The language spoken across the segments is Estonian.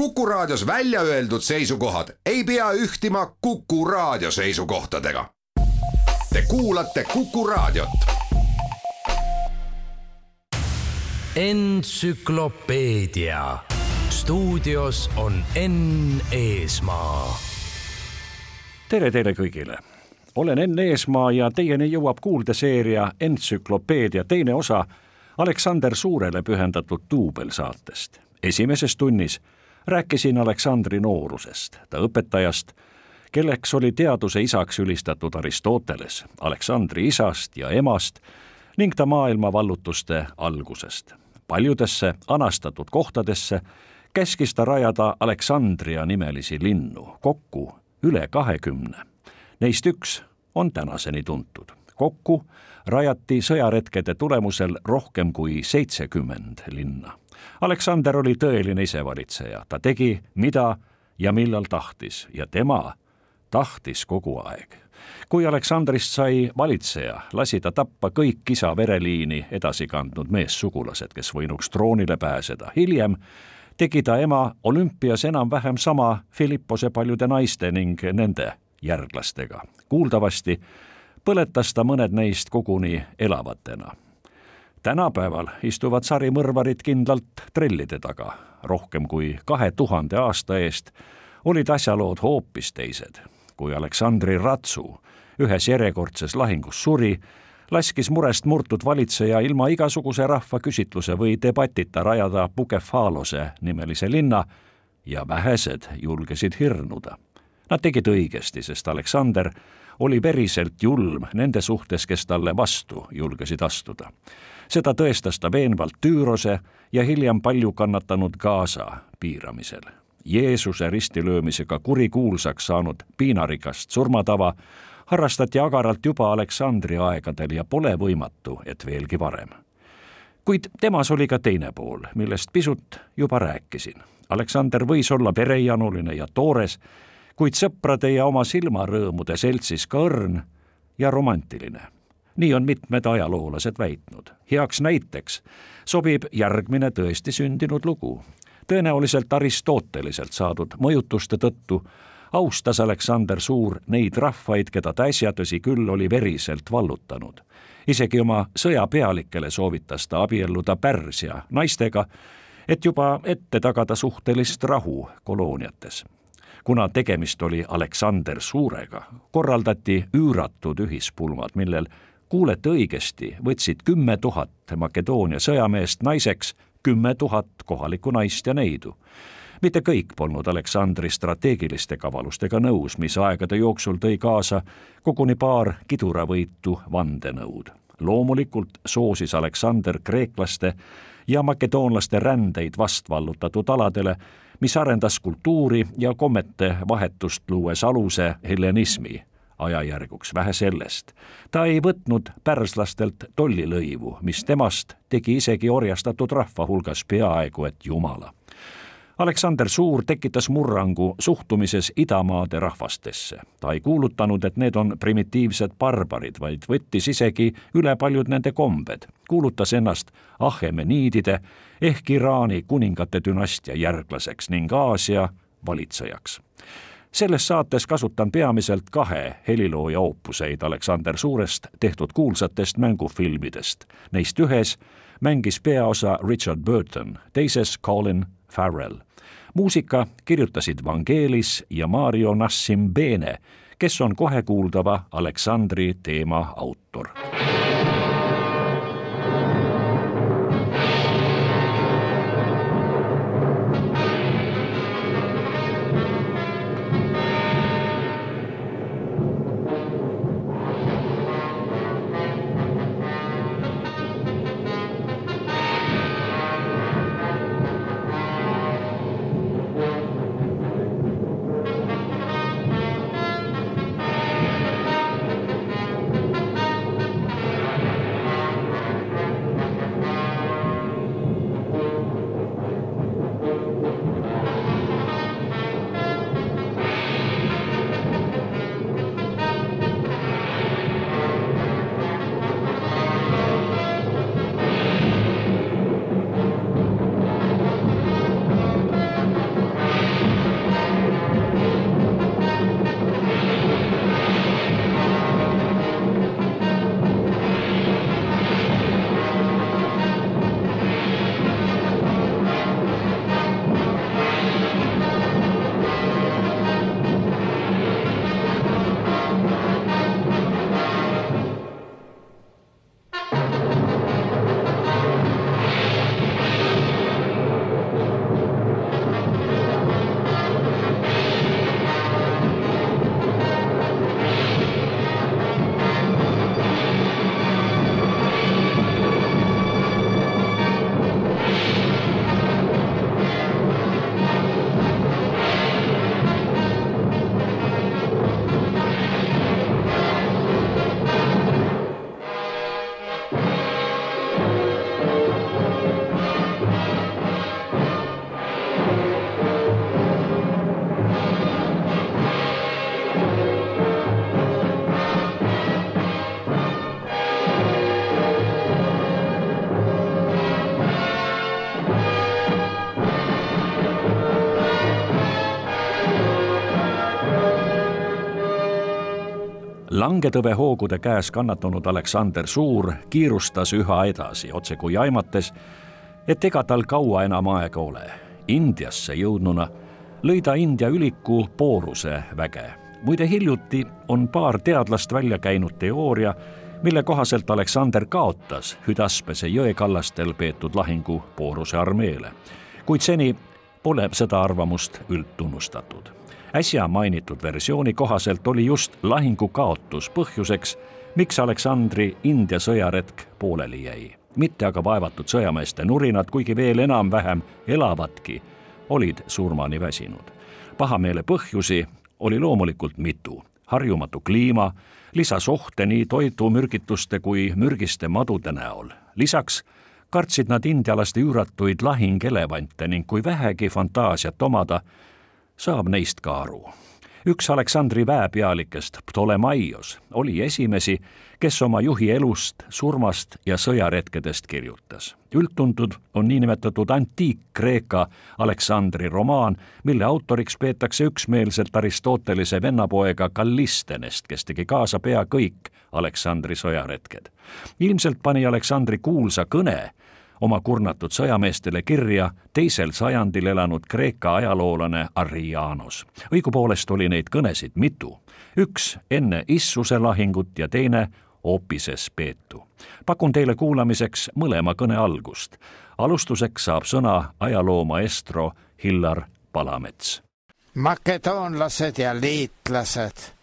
Kuku Raadios välja öeldud seisukohad ei pea ühtima Kuku Raadio seisukohtadega. Te kuulate Kuku Raadiot. entsüklopeedia stuudios on Enn Eesmaa. tere teile kõigile. olen Enn Eesmaa ja teieni jõuab kuuldeseeria Entsüklopeedia teine osa Aleksander Suurele pühendatud duubelsaatest. esimeses tunnis rääkisin Aleksandri noorusest, ta õpetajast, kelleks oli teaduse isaks ülistatud Aristoteles, Aleksandri isast ja emast ning ta maailmavallutuste algusest. paljudesse anastatud kohtadesse käskis ta rajada Aleksandria nimelisi linnu, kokku üle kahekümne. Neist üks on tänaseni tuntud. kokku rajati sõjaretkede tulemusel rohkem kui seitsekümmend linna. Aleksander oli tõeline isevalitseja, ta tegi, mida ja millal tahtis ja tema tahtis kogu aeg. kui Aleksandrist sai valitseja, lasi ta tappa kõik isa vereliini edasi kandnud meessugulased, kes võinuks troonile pääseda. hiljem tegi ta ema olümpias enam-vähem sama Philippose paljude naiste ning nende järglastega. kuuldavasti põletas ta mõned neist koguni elavatena. Tänapäeval istuvad sarimõrvarid kindlalt trellide taga. rohkem kui kahe tuhande aasta eest olid asjalood hoopis teised. kui Aleksandri Ratsu ühes järjekordses lahingus suri, laskis murest murtud valitseja ilma igasuguse rahvaküsitluse või debatita rajada Bukefalose nimelise linna ja vähesed julgesid hirnuda. Nad tegid õigesti, sest Aleksander oli päriselt julm nende suhtes, kes talle vastu julgesid astuda. Seda tõestas ta veenvalt Tüürose ja hiljem palju kannatanud Gaza piiramisel. Jeesuse ristilöömisega kurikuulsaks saanud piinarikast surmatava harrastati agaralt juba Aleksandri aegadel ja pole võimatu, et veelgi varem. kuid temas oli ka teine pool, millest pisut juba rääkisin. Aleksander võis olla verejanuline ja toores, kuid sõprade ja oma silmarõõmude seltsis ka õrn ja romantiline. Nii on mitmed ajaloolased väitnud. heaks näiteks sobib järgmine tõesti sündinud lugu. tõenäoliselt Aristoteliselt saadud mõjutuste tõttu austas Aleksander Suur neid rahvaid, keda ta äsja, tõsi küll, oli veriselt vallutanud. isegi oma sõjapealikele soovitas ta abielluda Pärsia naistega, et juba ette tagada suhtelist rahu kolooniates kuna tegemist oli Aleksander Suurega, korraldati üüratud ühispulmad, millel kuulete õigesti, võtsid kümme tuhat Makedoonia sõjameest naiseks, kümme tuhat kohalikku naist ja neidu mitte kõik polnud Aleksandri strateegiliste kavalustega nõus, mis aegade jooksul tõi kaasa koguni paar kiduravõitu vandenõud. loomulikult soosis Aleksander kreeklaste ja makedoonlaste rändeid vastvallutatud aladele, mis arendas kultuuri ja kommete vahetust, luues aluse helenismi ajajärguks, vähe sellest. ta ei võtnud pärslastelt tollilõivu, mis temast tegi isegi orjastatud rahva hulgas peaaegu et jumala Aleksander Suur tekitas murrangu suhtumises idamaade rahvastesse. ta ei kuulutanud, et need on primitiivsed barbarid, vaid võttis isegi üle paljud nende kombed, kuulutas ennast Ahemeniidide ehk Iraani kuningate dünastia järglaseks ning Aasia valitsejaks selles saates kasutan peamiselt kahe helilooja oopuseid Aleksander Suurest tehtud kuulsatest mängufilmidest. Neist ühes mängis peaosa Richard Burton, teises Colin Farrell muusika kirjutasid Vangelis ja Mario Nassimbene, kes on kohekuuldava Aleksandri teema autor langetõve hoogude käes kannatanud Aleksander Suur kiirustas üha edasi, otsekui aimates, et ega tal kaua enam aega ole. Indiasse jõudnuna lõi ta India üliku Pooruse väge. muide, hiljuti on paar teadlast välja käinud teooria, mille kohaselt Aleksander kaotas Hüdaspese jõe kallastel peetud lahingu Pooruse armeele. kuid seni pole seda arvamust üldtunnustatud äsja mainitud versiooni kohaselt oli just lahingu kaotus põhjuseks, miks Aleksandri India sõjaretk pooleli jäi. mitte aga vaevatud sõjameeste nurinad, kuigi veel enam-vähem elavadki, olid surmani väsinud. pahameele põhjusi oli loomulikult mitu. harjumatu kliima lisas ohte nii toidumürgituste kui mürgiste madude näol. lisaks kartsid nad indialaste üüratuid lahingelevante ning kui vähegi fantaasiat omada, saab neist ka aru. üks Aleksandri väepealikest, Ptolemaios, oli esimesi, kes oma juhi elust, surmast ja sõjaretkedest kirjutas. üldtuntud on niinimetatud antiik-Kreeka Aleksandri romaan, mille autoriks peetakse üksmeelselt Aristotelese vennapoega Kallistenest, kes tegi kaasa pea kõik Aleksandri sõjaretked. ilmselt pani Aleksandri kuulsa kõne oma kurnatud sõjameestele kirja teisel sajandil elanud Kreeka ajaloolane Arrianos. õigupoolest oli neid kõnesid mitu, üks enne Issuse lahingut ja teine Opises peetu. pakun teile kuulamiseks mõlema kõne algust. alustuseks saab sõna ajaloo maestro Hillar Palamets. makedoonlased ja liitlased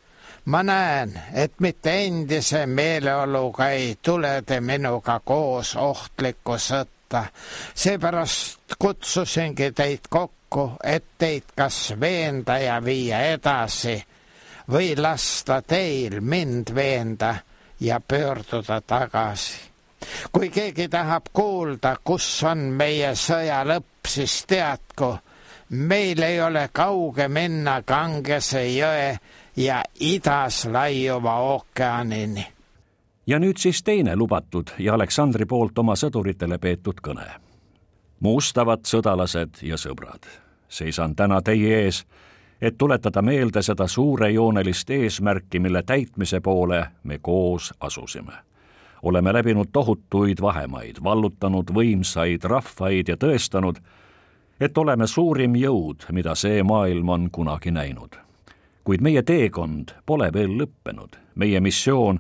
ma näen, et mitte endise meeleoluga ei tule te minuga koos ohtlikku sõtta. seepärast kutsusingi teid kokku, et teid kas veenda ja viia edasi või lasta teil mind veenda ja pöörduda tagasi. kui keegi tahab kuulda, kus on meie sõja lõpp, siis teadku, meil ei ole kauge minna Kangese jõe ja idas laiuva ookeanini. ja nüüd siis teine lubatud ja Aleksandri poolt oma sõduritele peetud kõne. mustavad sõdalased ja sõbrad, seisan täna teie ees, et tuletada meelde seda suurejoonelist eesmärki, mille täitmise poole me koos asusime. oleme läbinud tohutuid vahemaid, vallutanud võimsaid rahvaid ja tõestanud, et oleme suurim jõud, mida see maailm on kunagi näinud kuid meie teekond pole veel lõppenud. meie missioon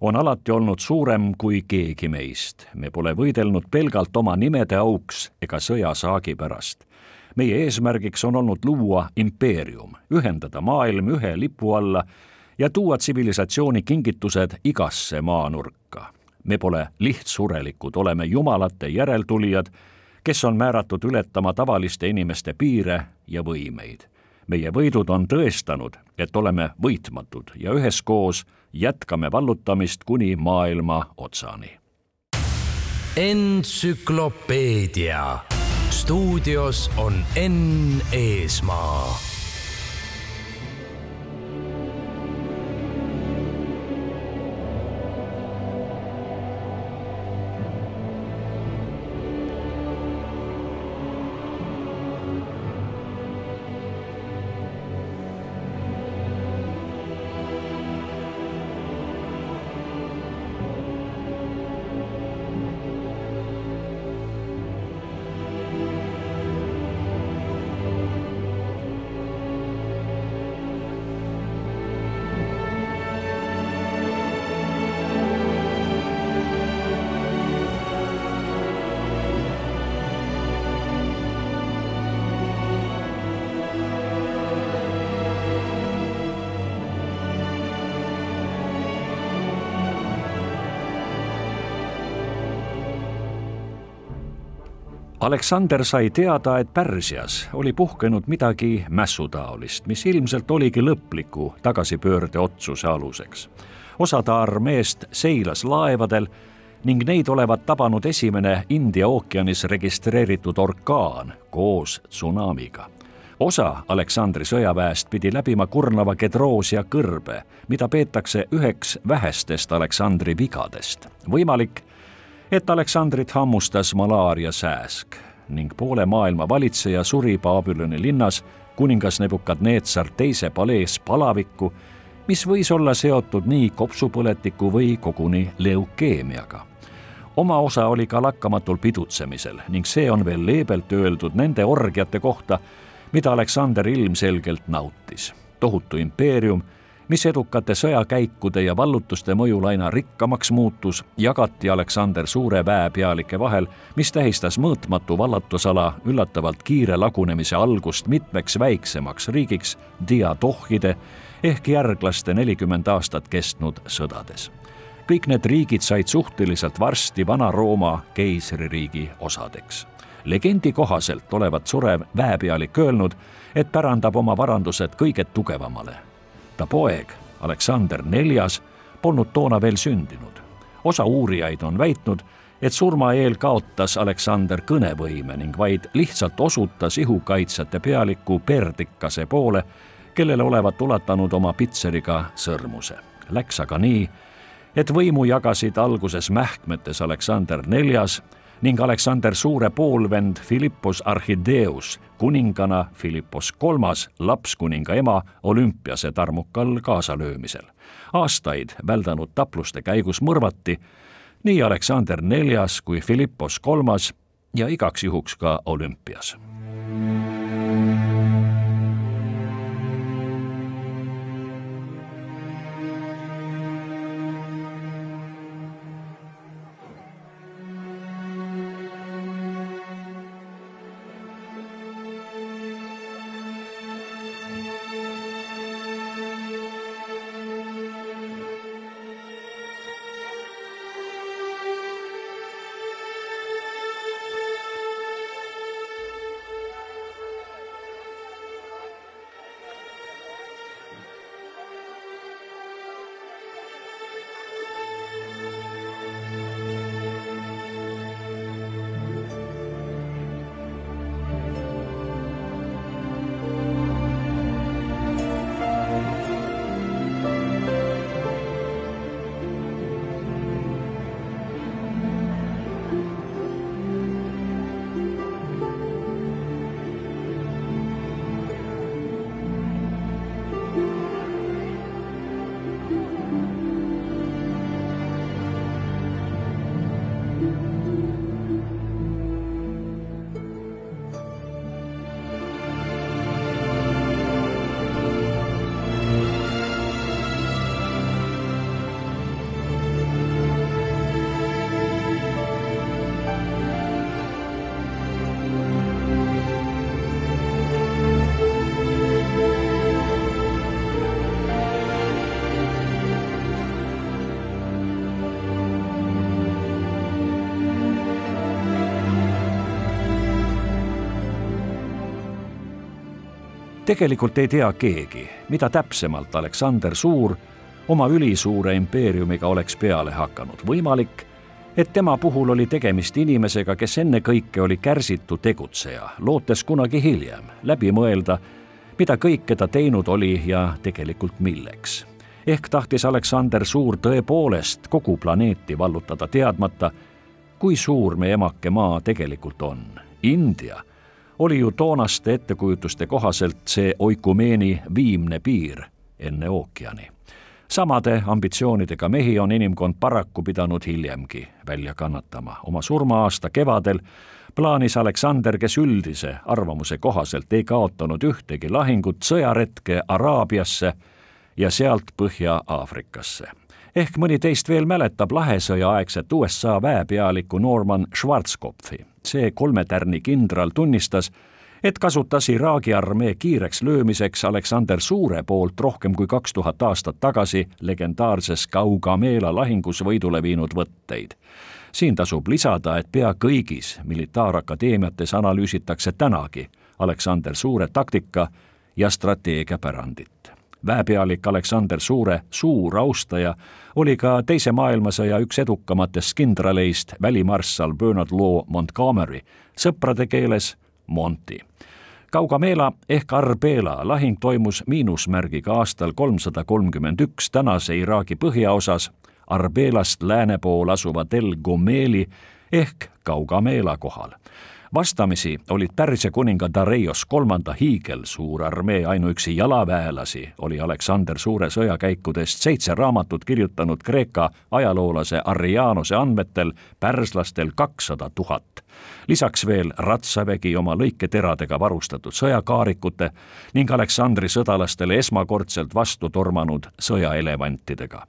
on alati olnud suurem kui keegi meist. me pole võidelnud pelgalt oma nimede auks ega sõjasaagi pärast. meie eesmärgiks on olnud luua impeerium, ühendada maailm ühe lipu alla ja tuua tsivilisatsiooni kingitused igasse maanurka. me pole lihtsurelikud, oleme jumalate järeltulijad, kes on määratud ületama tavaliste inimeste piire ja võimeid meie võidud on tõestanud, et oleme võitmatud ja üheskoos jätkame vallutamist kuni maailma otsani. entsüklopeedia stuudios on Enn Eesmaa Aleksander sai teada, et Pärsias oli puhkenud midagi mässutaolist, mis ilmselt oligi lõpliku tagasipöörde otsuse aluseks. osa ta armeest seilas laevadel ning neid olevat tabanud esimene India ookeanis registreeritud orkaan koos tsunamiga. osa Aleksandri sõjaväest pidi läbima kurnava Gedroosia kõrbe, mida peetakse üheks vähestest Aleksandri vigadest. võimalik, et Aleksandrit hammustas malaariasääsk ning poole maailma valitseja suri Babüloni linnas kuningas Nebukadneetsar teise palees palavikku, mis võis olla seotud nii kopsupõletiku või koguni leukeemiaga. oma osa oli ka lakkamatul pidutsemisel ning see on veel leebelt öeldud nende orgiate kohta, mida Aleksander ilmselgelt nautis. tohutu impeerium mis edukate sõjakäikude ja vallutuste mõjul aina rikkamaks muutus, jagati Aleksander Suure väepealike vahel, mis tähistas mõõtmatu vallatusala üllatavalt kiire lagunemise algust mitmeks väiksemaks riigiks diadohhide ehk järglaste nelikümmend aastat kestnud sõdades. kõik need riigid said suhteliselt varsti Vana-Rooma keisririigi osadeks legendi kohaselt olevat surev väepealik öelnud, et pärandab oma varandused kõige tugevamale ta poeg, Aleksander Neljas, polnud toona veel sündinud. osa uurijaid on väitnud, et surma eel kaotas Aleksander kõnevõime ning vaid lihtsalt osutas ihukaitsjate pealiku Perdikase poole, kellele olevat ulatanud oma pitseriga sõrmuse. Läks aga nii, et võimu jagasid alguses mähkmetes Aleksander Neljas ning Aleksander Suure poolvend Philippos Archideus, kuningana Philippos Kolmas, lapskuninga ema olümpiase tarmukal kaasalöömisel. aastaid väldanud tapluste käigus mõrvati nii Aleksander Neljas kui Philippos Kolmas ja igaks juhuks ka olümpias tegelikult ei tea keegi, mida täpsemalt Aleksander Suur oma ülisuure impeeriumiga oleks peale hakanud. võimalik, et tema puhul oli tegemist inimesega, kes ennekõike oli kärsitu tegutseja, lootes kunagi hiljem läbi mõelda, mida kõike ta teinud oli ja tegelikult milleks. ehk tahtis Aleksander Suur tõepoolest kogu planeeti vallutada, teadmata, kui suur meie emake maa tegelikult on. India oli ju toonaste ettekujutuste kohaselt see oikumeeni viimne piir enne ookeani. samade ambitsioonidega mehi on inimkond paraku pidanud hiljemgi välja kannatama. oma surma-aasta kevadel plaanis Aleksander, kes üldise arvamuse kohaselt ei kaotanud ühtegi lahingut, sõjaretke Araabiasse ja sealt Põhja-Aafrikasse ehk mõni teist veel mäletab lahesõja aegset USA väepealikku Norman Schwarzkopfi see kolmetärni kindral tunnistas, et kasutas Iraagi armee kiireks löömiseks Aleksander Suure poolt rohkem kui kaks tuhat aastat tagasi legendaarses Gaugamela lahingus võidule viinud võtteid. siin tasub lisada, et pea kõigis militaarakadeemiates analüüsitakse tänagi Aleksander Suure taktika ja strateegiapärandit väepealik Aleksander Suure suur austaja oli ka Teise maailmasõja üks edukamatest kindraleist, välimarssal Bernard Law Montgomery, sõprade keeles Monty. Kaugamela ehk Arbela lahing toimus miinusmärgiga aastal kolmsada kolmkümmend üks tänase Iraagi põhjaosas Arbelast lääne pool asuva Tel Gomeli ehk Kaugamela kohal vastamisi olid Pärsia kuninga Dareios kolmanda hiigelsuur armee ainuüksi jalaväelasi, oli Aleksander Suure sõjakäikudest seitse raamatut kirjutanud Kreeka ajaloolase Arrianose andmetel pärslastel kakssada tuhat. lisaks veel ratsavägi oma lõiketeradega varustatud sõjakaarikute ning Aleksandri sõdalastele esmakordselt vastu tormanud sõjaelevantidega.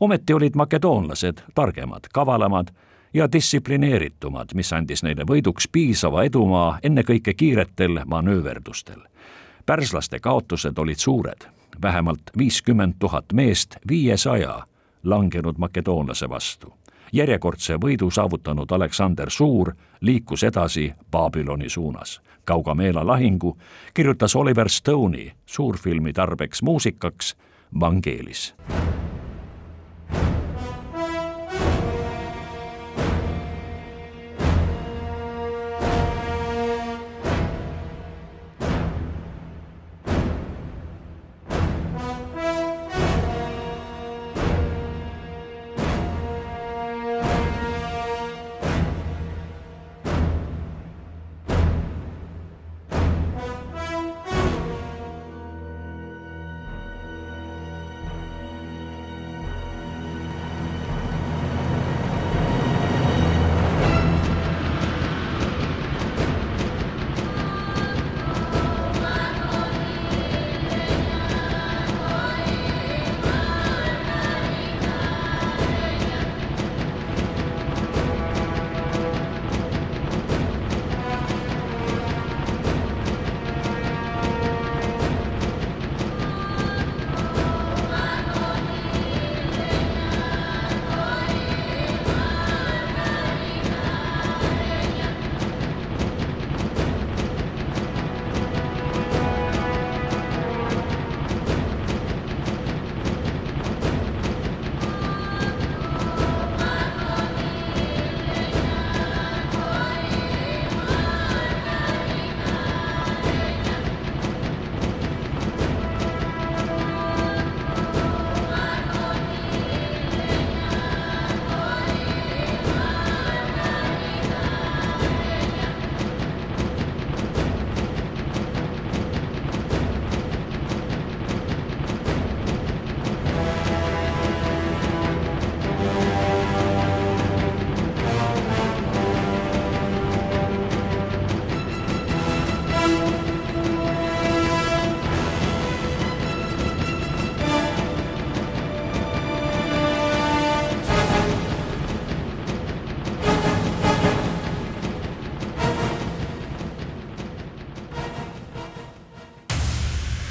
ometi olid makedoonlased targemad, kavalamad ja distsiplineeritumad, mis andis neile võiduks piisava edumaa ennekõike kiiretel manööverdustel. pärslaste kaotused olid suured, vähemalt viiskümmend tuhat meest viiesaja langenud makedoonlase vastu. järjekordse võidu saavutanud Aleksander Suur liikus edasi Babyloni suunas. Kaugameela lahingu kirjutas Oliver Stone'i suurfilmi tarbeks muusikaks Vangelis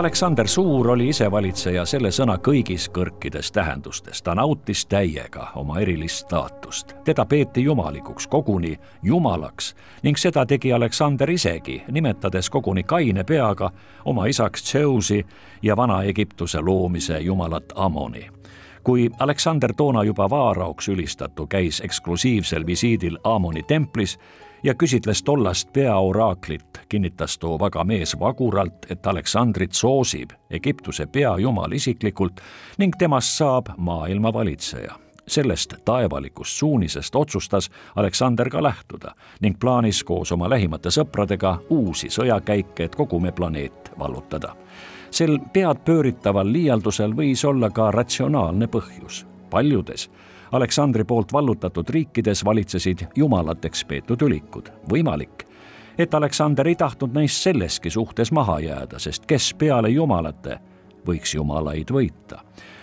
Aleksander Suur oli isevalitseja selle sõna kõigis kõrkides tähendustes. ta nautis täiega oma erilist staatust. teda peeti jumalikuks, koguni jumalaks ning seda tegi Aleksander isegi, nimetades koguni kaine peaga oma isaks Zeusi ja Vana-Egiptuse loomise jumalat Amoni kui Aleksander toona juba vaaraoks ülistatu käis eksklusiivsel visiidil Amoni templis, ja küsitles tollast peaoraaklit, kinnitas too vaga mees vaguralt, et Aleksandrit soosib Egiptuse peajumal isiklikult ning temast saab maailma valitseja sellest taevalikust suunisest otsustas Aleksander ka lähtuda ning plaanis koos oma lähimate sõpradega uusi sõjakäike, et kogu me planeet vallutada. sel peadpööritaval liialdusel võis olla ka ratsionaalne põhjus. paljudes Aleksandri poolt vallutatud riikides valitsesid jumalateks peetud ülikud. võimalik, et Aleksander ei tahtnud neist selleski suhtes maha jääda, sest kes peale jumalate võiks jumalaid võita.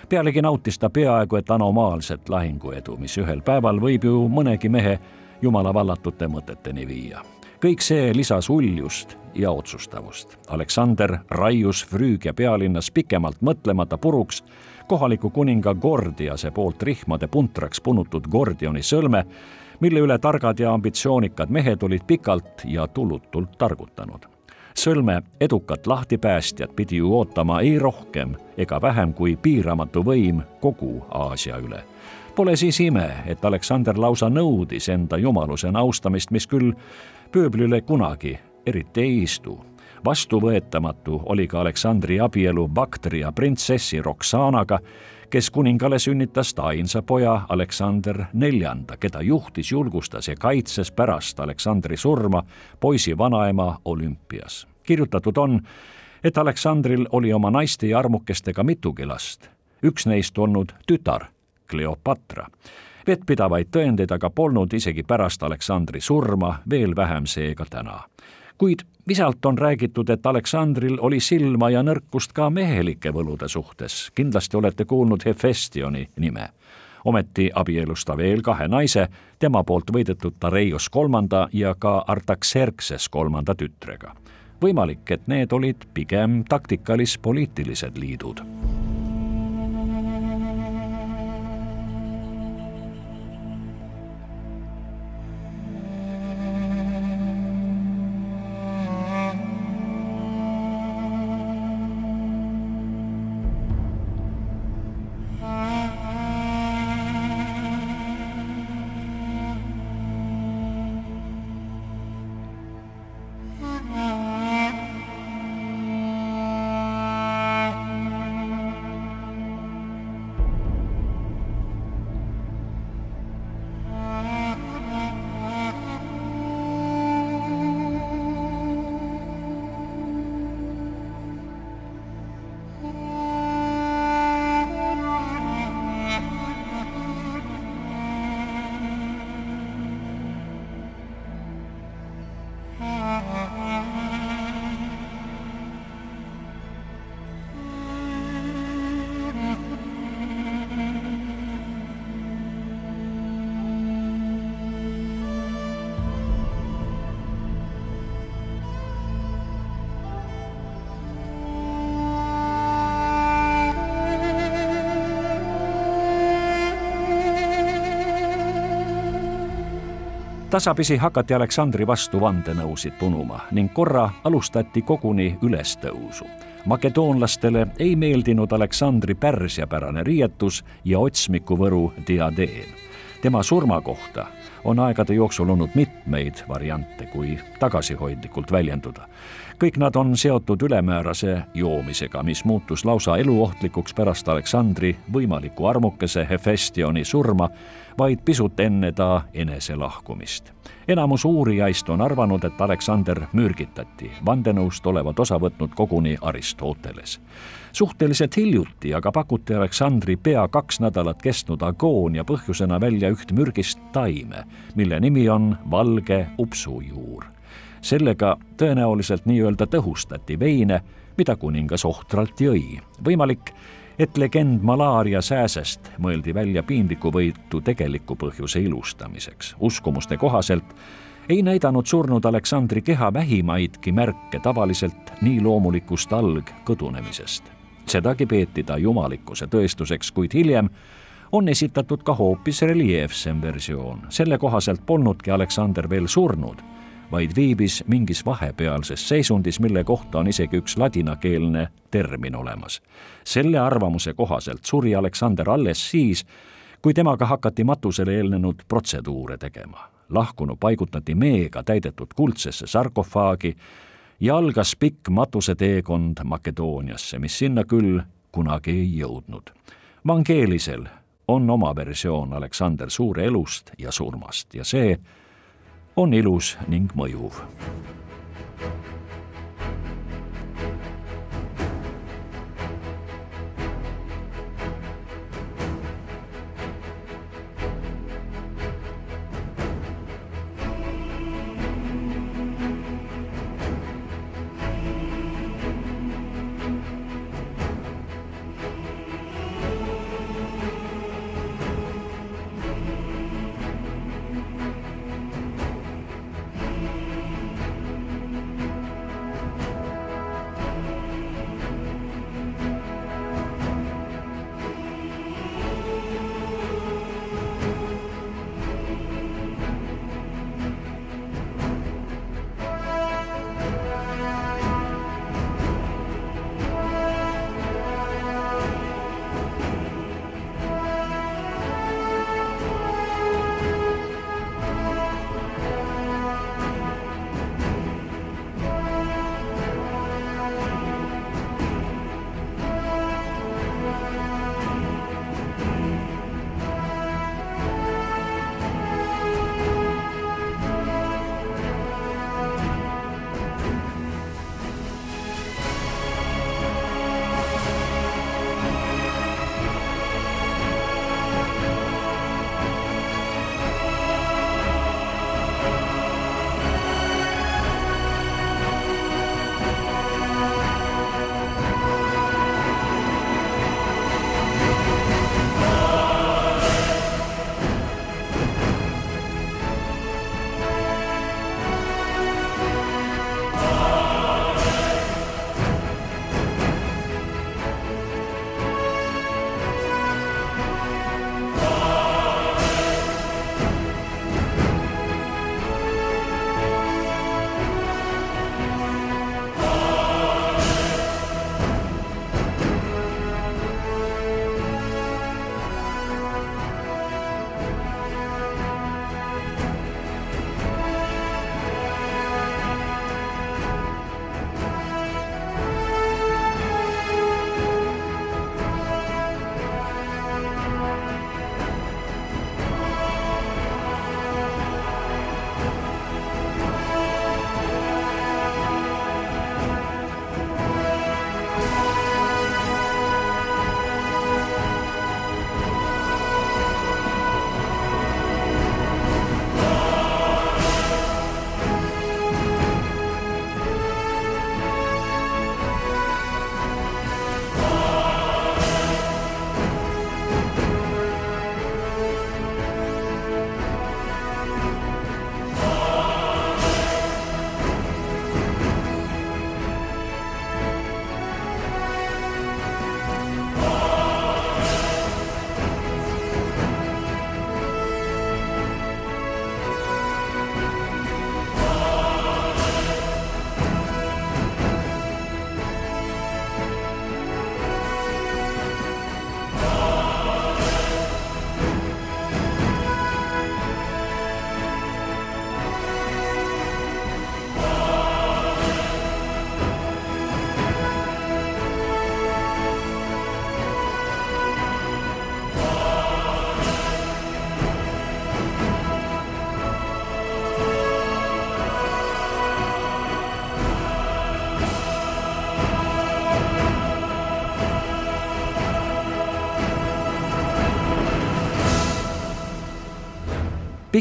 pealegi nautis ta peaaegu et anomaalset lahinguedu, mis ühel päeval võib ju mõnegi mehe jumala vallatute mõteteni viia. kõik see lisas uljust ja otsustavust. Aleksander raius Früügia pealinnas pikemalt mõtlemata puruks kohaliku kuninga Gordiase poolt rihmade puntraks punutud Gordioni sõlme, mille üle targad ja ambitsioonikad mehed olid pikalt ja tulutult targutanud. sõlme edukat lahtipäästjat pidi ju ootama ei rohkem ega vähem kui piiramatu võim kogu Aasia üle. Pole siis ime, et Aleksander lausa nõudis enda jumalusena austamist, mis küll pööblile kunagi eriti ei istu vastuvõetamatu oli ka Aleksandri abielu Baktria printsessi Roksanaga, kes kuningale sünnitas ta ainsa poja Aleksander Neljanda, keda juhtis, julgustas ja kaitses pärast Aleksandri surma poisi vanaema olümpias. kirjutatud on, et Aleksandril oli oma naiste ja armukestega mitugi last, üks neist olnud tütar, Kleopatra vettpidavaid tõendeid aga polnud isegi pärast Aleksandri surma, veel vähem seega täna kuid visalt on räägitud, et Aleksandril oli silma ja nõrkust ka mehelike võlude suhtes. kindlasti olete kuulnud Hefestioni nime. ometi abielus ta veel kahe naise, tema poolt võidetud Tareios kolmanda ja ka Artaxerxes kolmanda tütrega. võimalik, et need olid pigem taktikalis-poliitilised liidud tasapisi hakati Aleksandri vastu vandenõusid punuma ning korra alustati koguni ülestõusu. makedoonlastele ei meeldinud Aleksandri pärsiapärane riietus ja otsmikuvõru diadeem. tema surma kohta on aegade jooksul olnud mitmeid variante, kui tagasihoidlikult väljenduda. kõik nad on seotud ülemäärase joomisega, mis muutus lausa eluohtlikuks pärast Aleksandri võimaliku armukese Hefestioni surma vaid pisut enne ta eneselahkumist. enamus uurijaist on arvanud, et Aleksander mürgitati, vandenõust olevat osa võtnud koguni Aristoteles. suhteliselt hiljuti aga pakuti Aleksandri pea kaks nädalat kestnud agoonia põhjusena välja üht mürgist taime, mille nimi on valge upsujuur. sellega tõenäoliselt nii-öelda tõhustati veine, mida kuningas ohtralt jõi. võimalik, et legend malaaria sääsest mõeldi välja piinlikuvõitu tegeliku põhjuse ilustamiseks. uskumuste kohaselt ei näidanud surnud Aleksandri keha vähimaidki märke tavaliselt nii loomulikust algkõdunemisest. sedagi peeti ta jumalikkuse tõestuseks, kuid hiljem on esitatud ka hoopis reljeefsem versioon. selle kohaselt polnudki Aleksander veel surnud vaid viibis mingis vahepealses seisundis, mille kohta on isegi üks ladinakeelne termin olemas. selle arvamuse kohaselt suri Aleksander alles siis, kui temaga hakati matusele eelnenud protseduure tegema. lahkunu paigutati meega täidetud kuldsesse sarkofaagi ja algas pikk matuseteekond Makedooniasse, mis sinna küll kunagi ei jõudnud. Vangeelisel on oma versioon Aleksander Suure elust ja surmast ja see on ilus ning mõjuv.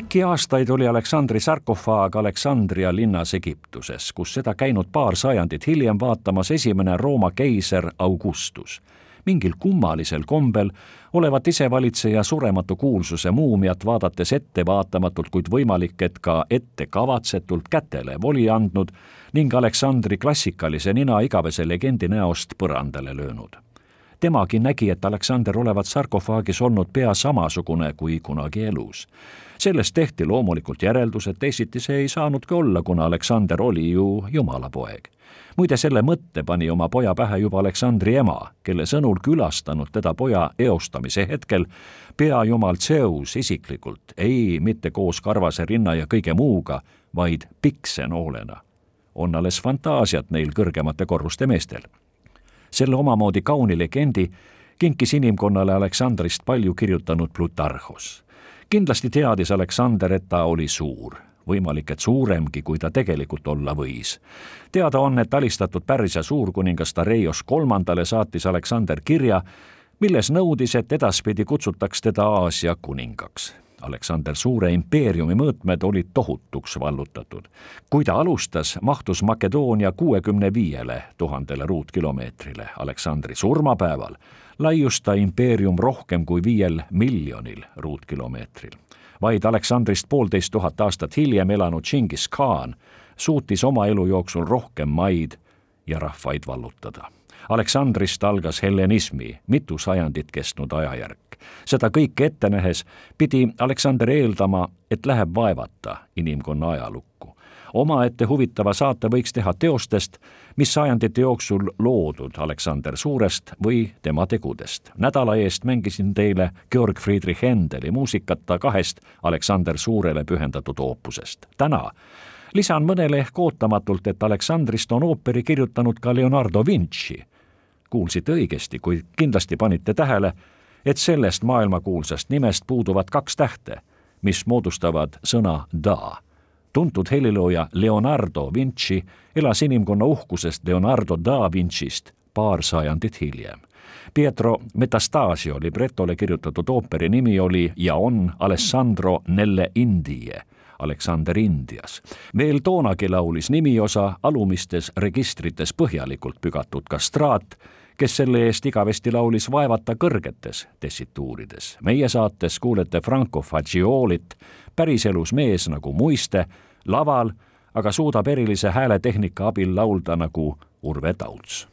Pikki aastaid oli Aleksandri sarkofaag Aleksandria linnas Egiptuses, kus seda käinud paar sajandit hiljem vaatamas esimene Rooma keiser Augustus. Mingil kummalisel kombel olevat isevalitseja surematu kuulsuse muumiat vaadates ettevaatamatult, kuid võimalik, et ka ettekavatsetult kätele voli andnud ning Aleksandri klassikalise nina igavese legendi näost põrandale löönud temagi nägi, et Aleksander olevat sarkofaagis olnud pea samasugune kui kunagi elus. sellest tehti loomulikult järeldus, et teisiti see ei saanudki olla, kuna Aleksander oli ju jumala poeg muide, selle mõtte pani oma poja pähe juba Aleksandri ema, kelle sõnul külastanud teda poja eostamise hetkel peajumal Zeus isiklikult, ei mitte koos karvase rinna ja kõige muuga, vaid piksenoolena. on alles fantaasiat neil kõrgemate korruste meestel. Selle omamoodi kauni legendi kinkis inimkonnale Aleksandrist palju kirjutanud Plutarhos kindlasti teadis Aleksander, et ta oli suur võimalik, et suuremgi, kui ta tegelikult olla võis. teada on, et alistatud Pärsia suurkuningas Dareios kolmandale saatis Aleksander kirja, milles nõudis, et edaspidi kutsutaks teda Aasia kuningaks. Aleksander Suure impeeriumi mõõtmed olid tohutuks vallutatud. kui ta alustas, mahtus Makedoonia kuuekümne viiele tuhandele ruutkilomeetrile. Aleksandri surmapäeval laius ta impeerium rohkem kui viiel miljonil ruutkilomeetril vaid Aleksandrist poolteist tuhat aastat hiljem elanud Džingis Khan suutis oma elu jooksul rohkem maid ja rahvaid vallutada. Aleksandrist algas hellenismi mitu sajandit kestnud ajajärk. seda kõike ette nähes pidi Aleksander eeldama, et läheb vaevata inimkonna ajalukku omaette huvitava saate võiks teha teostest, mis sajandite jooksul loodud Aleksander Suurest või tema tegudest. nädala eest mängisin teile Georg Friedrich Händeli muusikata kahest Aleksander Suurele pühendatud oopusest. täna lisan mõnele ehk ootamatult, et Aleksandrist on ooperi kirjutanud ka Leonardo Vinci. kuulsite õigesti, kuid kindlasti panite tähele, et sellest maailmakuulsast nimest puuduvad kaks tähte, mis moodustavad sõna da tuntud helilooja Leonardo Vinci elas inimkonna uhkusest Leonardo da Vincist paar sajandit hiljem. Pietro Metastasio libretole kirjutatud ooperi nimi oli ja on Alessandro nelle Indie Aleksander Indias. veel toonagi laulis nimiosa alumistes registrites põhjalikult pügatud kastraat, kes selle eest igavesti laulis vaevata kõrgetes tessituurides. meie saates kuulete Franco Fagiolit, päriselus mees nagu muiste laval aga suudab erilise hääletehnika abil laulda nagu Urve Tauts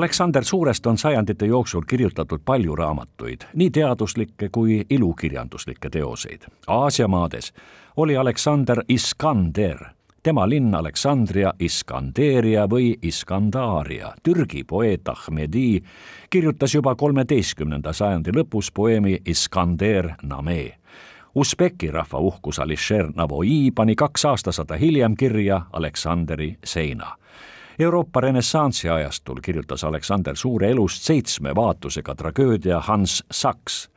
Aleksander Suurest on sajandite jooksul kirjutatud palju raamatuid, nii teaduslikke kui ilukirjanduslikke teoseid. Aasia maades oli Aleksander Iskander tema linn Aleksandria Iskanderia või Iskandaaria. Türgi poeet Ahmedi kirjutas juba kolmeteistkümnenda sajandi lõpus poeemi Iskander Name. Usbeki rahva uhkus Alisher Navoi pani kaks aastasada hiljem kirja Aleksandri seina Euroopa renessansi ajastul kirjutas Aleksander Suure elust seitsme vaatusega tragöödia Hans Saks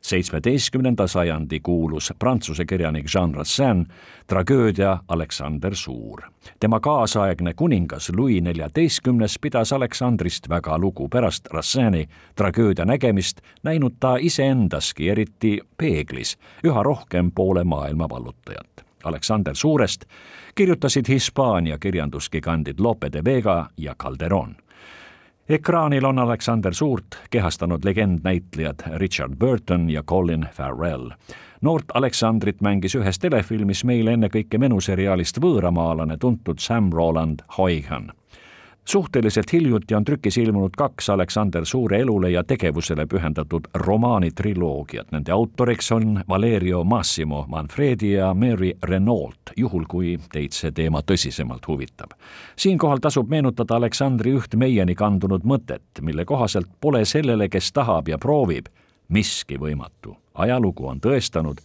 seitsmeteistkümnenda sajandi kuulus prantsuse kirjanik Jean Racine tragöödia Aleksander Suur. tema kaasaegne kuningas Louis neljateistkümnes pidas Aleksandrist väga lugu, pärast Racine'i tragöödia nägemist näinud ta iseendaski, eriti peeglis, üha rohkem poole maailma vallutajat. Aleksander Suurest kirjutasid Hispaania kirjandusgigandid Lope de Vega ja Calderon ekraanil on Aleksander Suurt kehastanud legendnäitlejad Richard Burton ja Colin Farrell. noort Aleksandrit mängis ühes telefilmis meile ennekõike menuseriaalist Võõramaalane tuntud Sam Roland Hoyhan suhteliselt hiljuti on trükis ilmunud kaks Aleksander Suure elule ja tegevusele pühendatud romaanitriloogiat. Nende autoriks on Valerio Massimo Manfredi ja Mary Renault, juhul kui teid see teema tõsisemalt huvitab. siinkohal tasub meenutada Aleksandri üht meieni kandunud mõtet, mille kohaselt pole sellele, kes tahab ja proovib, miski võimatu. ajalugu on tõestanud,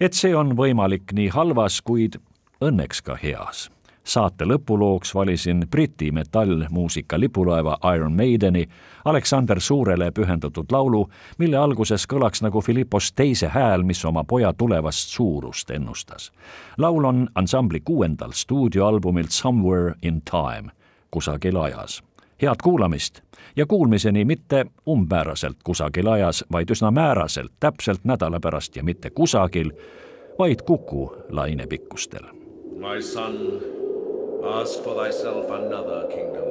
et see on võimalik nii halvas, kuid õnneks ka heas saate lõpulooks valisin Briti metallmuusika lipulaeva Iron Maideni Aleksander Suurele pühendatud laulu, mille alguses kõlaks nagu Philippos teise hääl, mis oma poja tulevast suurust ennustas. laul on ansambli kuuendal stuudioalbumilt Somewhere in Time, kusagil ajas. head kuulamist ja kuulmiseni mitte umbmääraselt kusagil ajas, vaid üsna määraselt, täpselt nädala pärast ja mitte kusagil, vaid Kuku lainepikkustel. My son Ask for thyself another kingdom,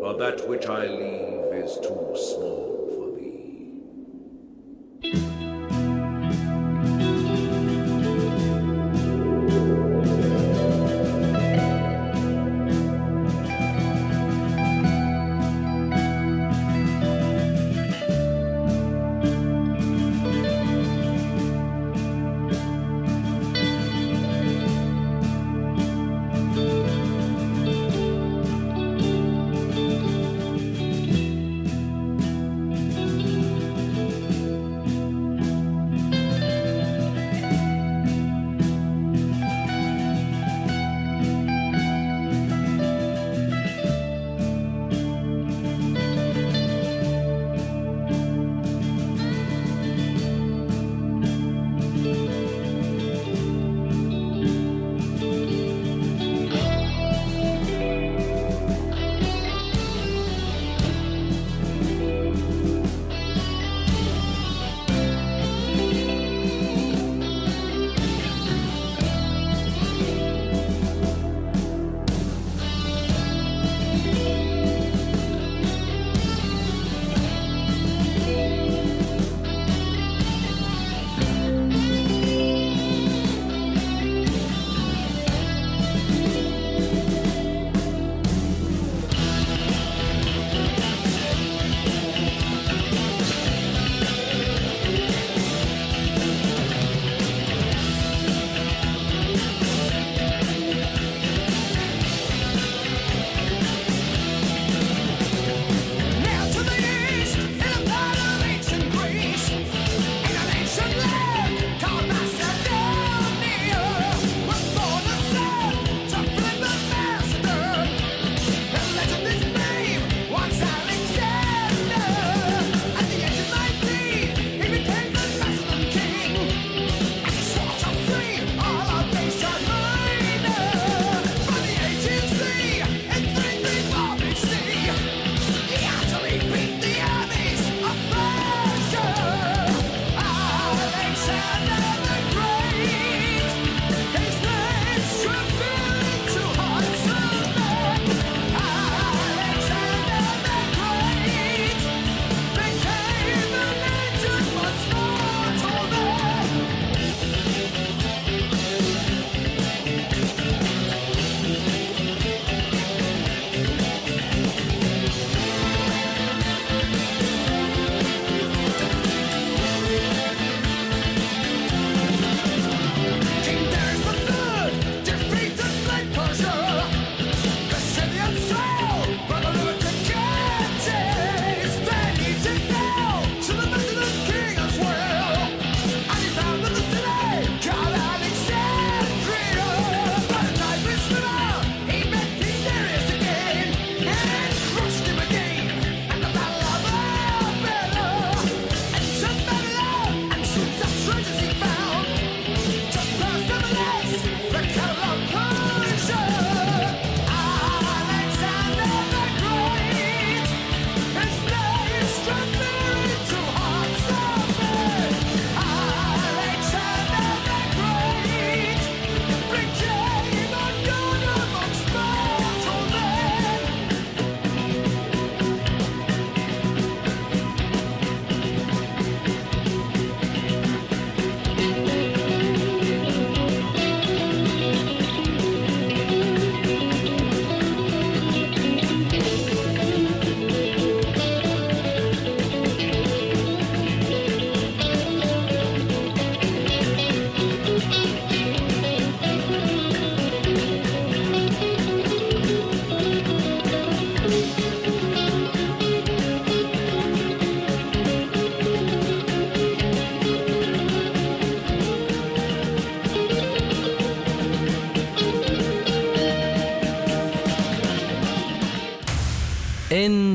for that which I leave is too small